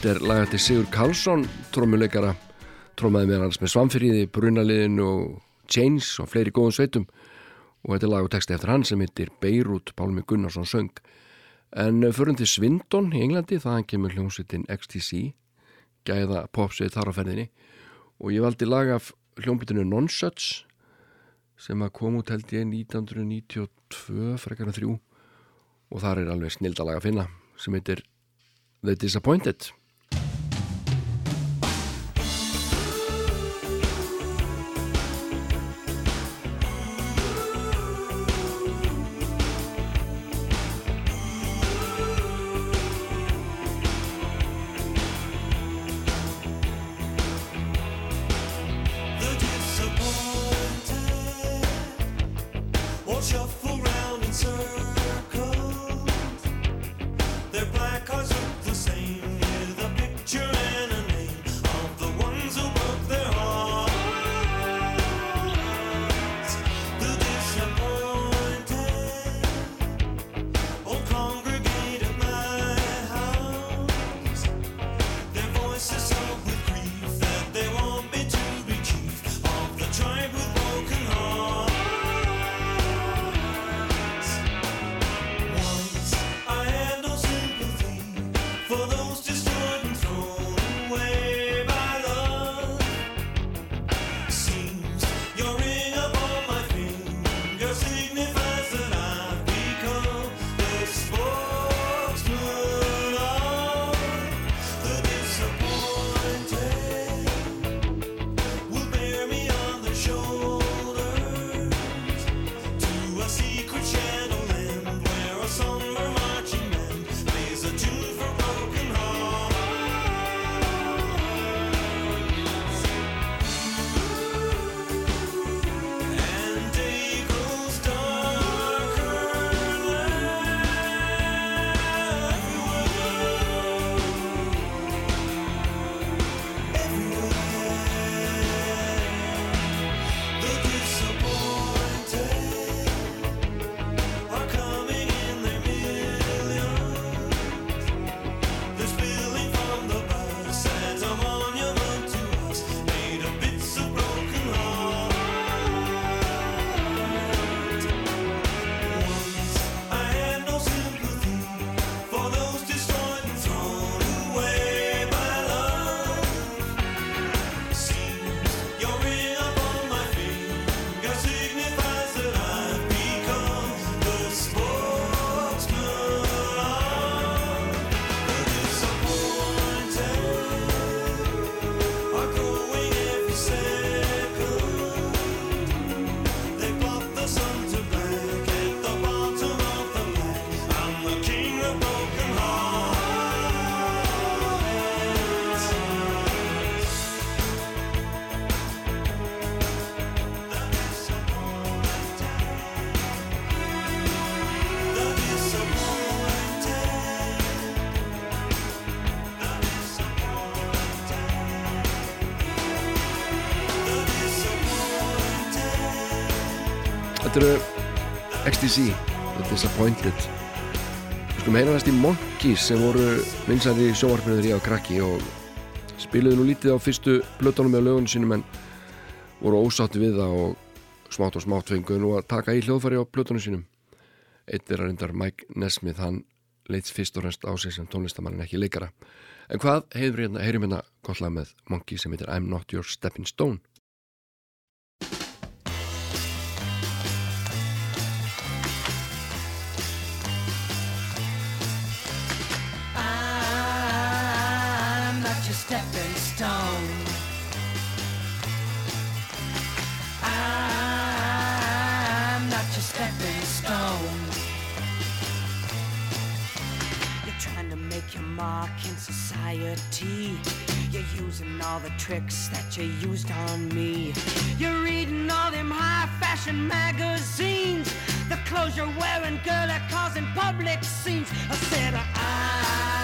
Þetta er lagat til Sigur Karlsson, trómuleikara, trómaði með hans með Svamfyrriði, Brunaliðin og Chains og fleiri góðum sveitum. Og þetta er lag og texti eftir hann sem heitir Beirut, Pálmi Gunnarsson söng. En eh, förum til Svindon í Englandi, þaðan kemur hljómsveitin XTC, gæða popsveit þar á ferðinni. Og ég valdi lag af hljómsveitinu Nonsuch sem að kom út held ég 1992 frekana þrjú. Og þar er alveg snildalaga að finna sem heitir The Disappointed. Þetta eru XTC The Disappointed. Við skulum heyra næst í Monkeys sem voru vinsandi sjóarfinu þegar ég á krakki og spiluði nú lítið á fyrstu blötanum með lögun sínum en voru ósátt við það og smátt og smátt fenguðu nú að taka í hljóðfari á blötanum sínum. Eitt er að reyndar Mike Nesmith hann leitt fyrst og reynst á sig sem tónlistamann en ekki leikara. En hvað hefur hérna, heyrum hérna kollað með Monkeys sem heitir I'm Not Your Stepping Stone? Stepping stone. I'm not your stepping stone. You're trying to make your mark in society. You're using all the tricks that you used on me. You're reading all them high fashion magazines. The clothes you're wearing, girl, are causing public scenes. I said, not your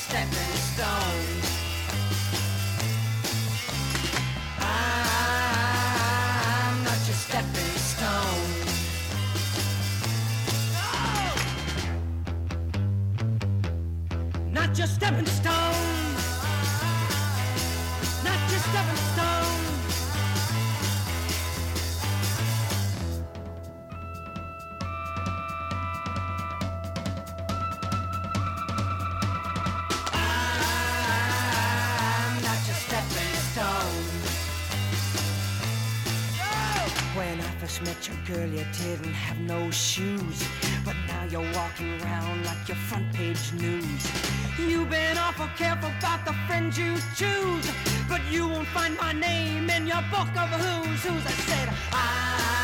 stepping stone. I'm not your stepping stone. Not your stepping stone. When I first met your girl, you didn't have no shoes. But now you're walking around like your front page news. You've been awful careful about the friends you choose. But you won't find my name in your book of who's who's. I said, I'm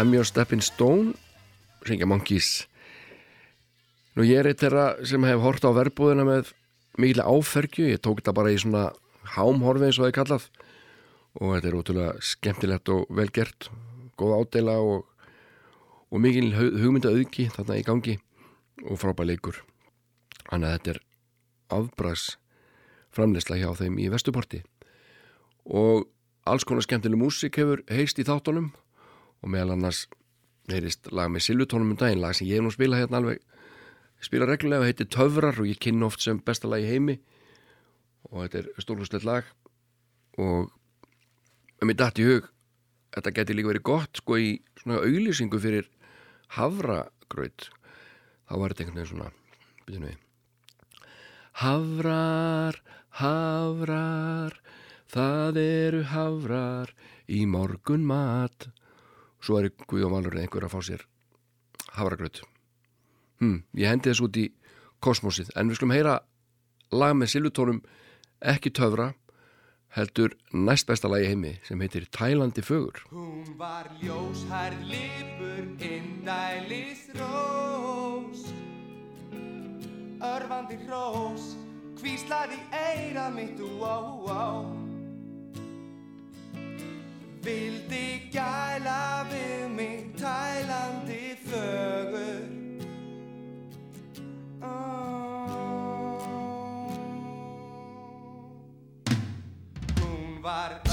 I'm Your Stepping Stone syngja Monkeys. Nú ég er eitt þeirra sem hef hort á verbúðina með mikil áfergju, ég tók þetta bara í svona hámhorfi eins og það er kallað. Og þetta er ótrúlega skemmtilegt og velgert, góð ádela og, og mikil hugmynda auðki þarna í gangi. Og frábæð leikur. Þannig að þetta er afbræðs framleysla hjá þeim í Vestuporti. Og alls konar skemmtileg músik hefur heist í þáttunum og meðal annars heyrist lag með Silvutónum um daginn, lag sem ég nú spilað hérna alveg spila reglulega og heitir Töfrar og ég kynna oft sem besta lag í heimi. Og þetta er stórhúslegt lag og um mér dætt í hug þetta geti líka verið gott sko í svona auglýsingu fyrir havragraut þá var þetta einhvern veginn svona byrjum við. Havrar, havrar það eru havrar í morgun mat svo er Guðjón Valur einhver að fá sér havragraut hm, ég hendi þess út í kosmosið en við skulum heyra lag með silvutónum ekki töfra heldur næst besta lagi heimi sem heitir Tælandi fögur. Hún var ljóshærð lipur, indælis rós. Örfandi hrós, hvíslaði eira mitt, ó, ó Vildi gæla við mig, tælandi fögur. Hún var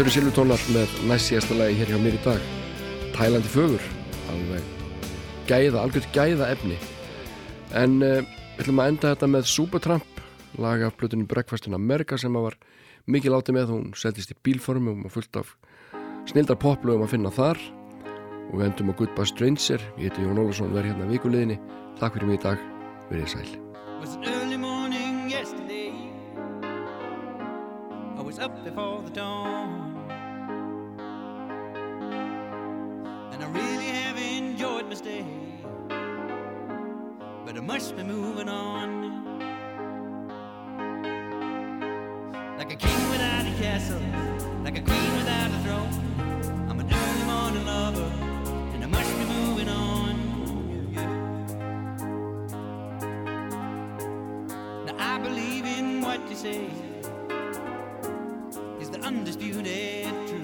Þetta eru Silvutónar með næst síðasta lagi hér hjá mér í dag. Tælandi fögur alveg gæða, algjörð gæða efni. En uh, við ætlum að enda þetta með Supertramp lag af blötunni Breakfast in America sem að var mikið látið með. Hún seldist í bílformum og fullt af snildar poplögum að finna þar. Og við endum á Goodbye Stranger. Ég heiti Jón Ólarsson, verð hérna vikuleginni takk fyrir mig í dag, verið sæl. Up before the dawn. And I really have enjoyed my stay. But I must be moving on. Like a king without a castle, like a queen without a throne. I'm an early morning lover, and I must be moving on. Now I believe in what you say is the undisputed truth.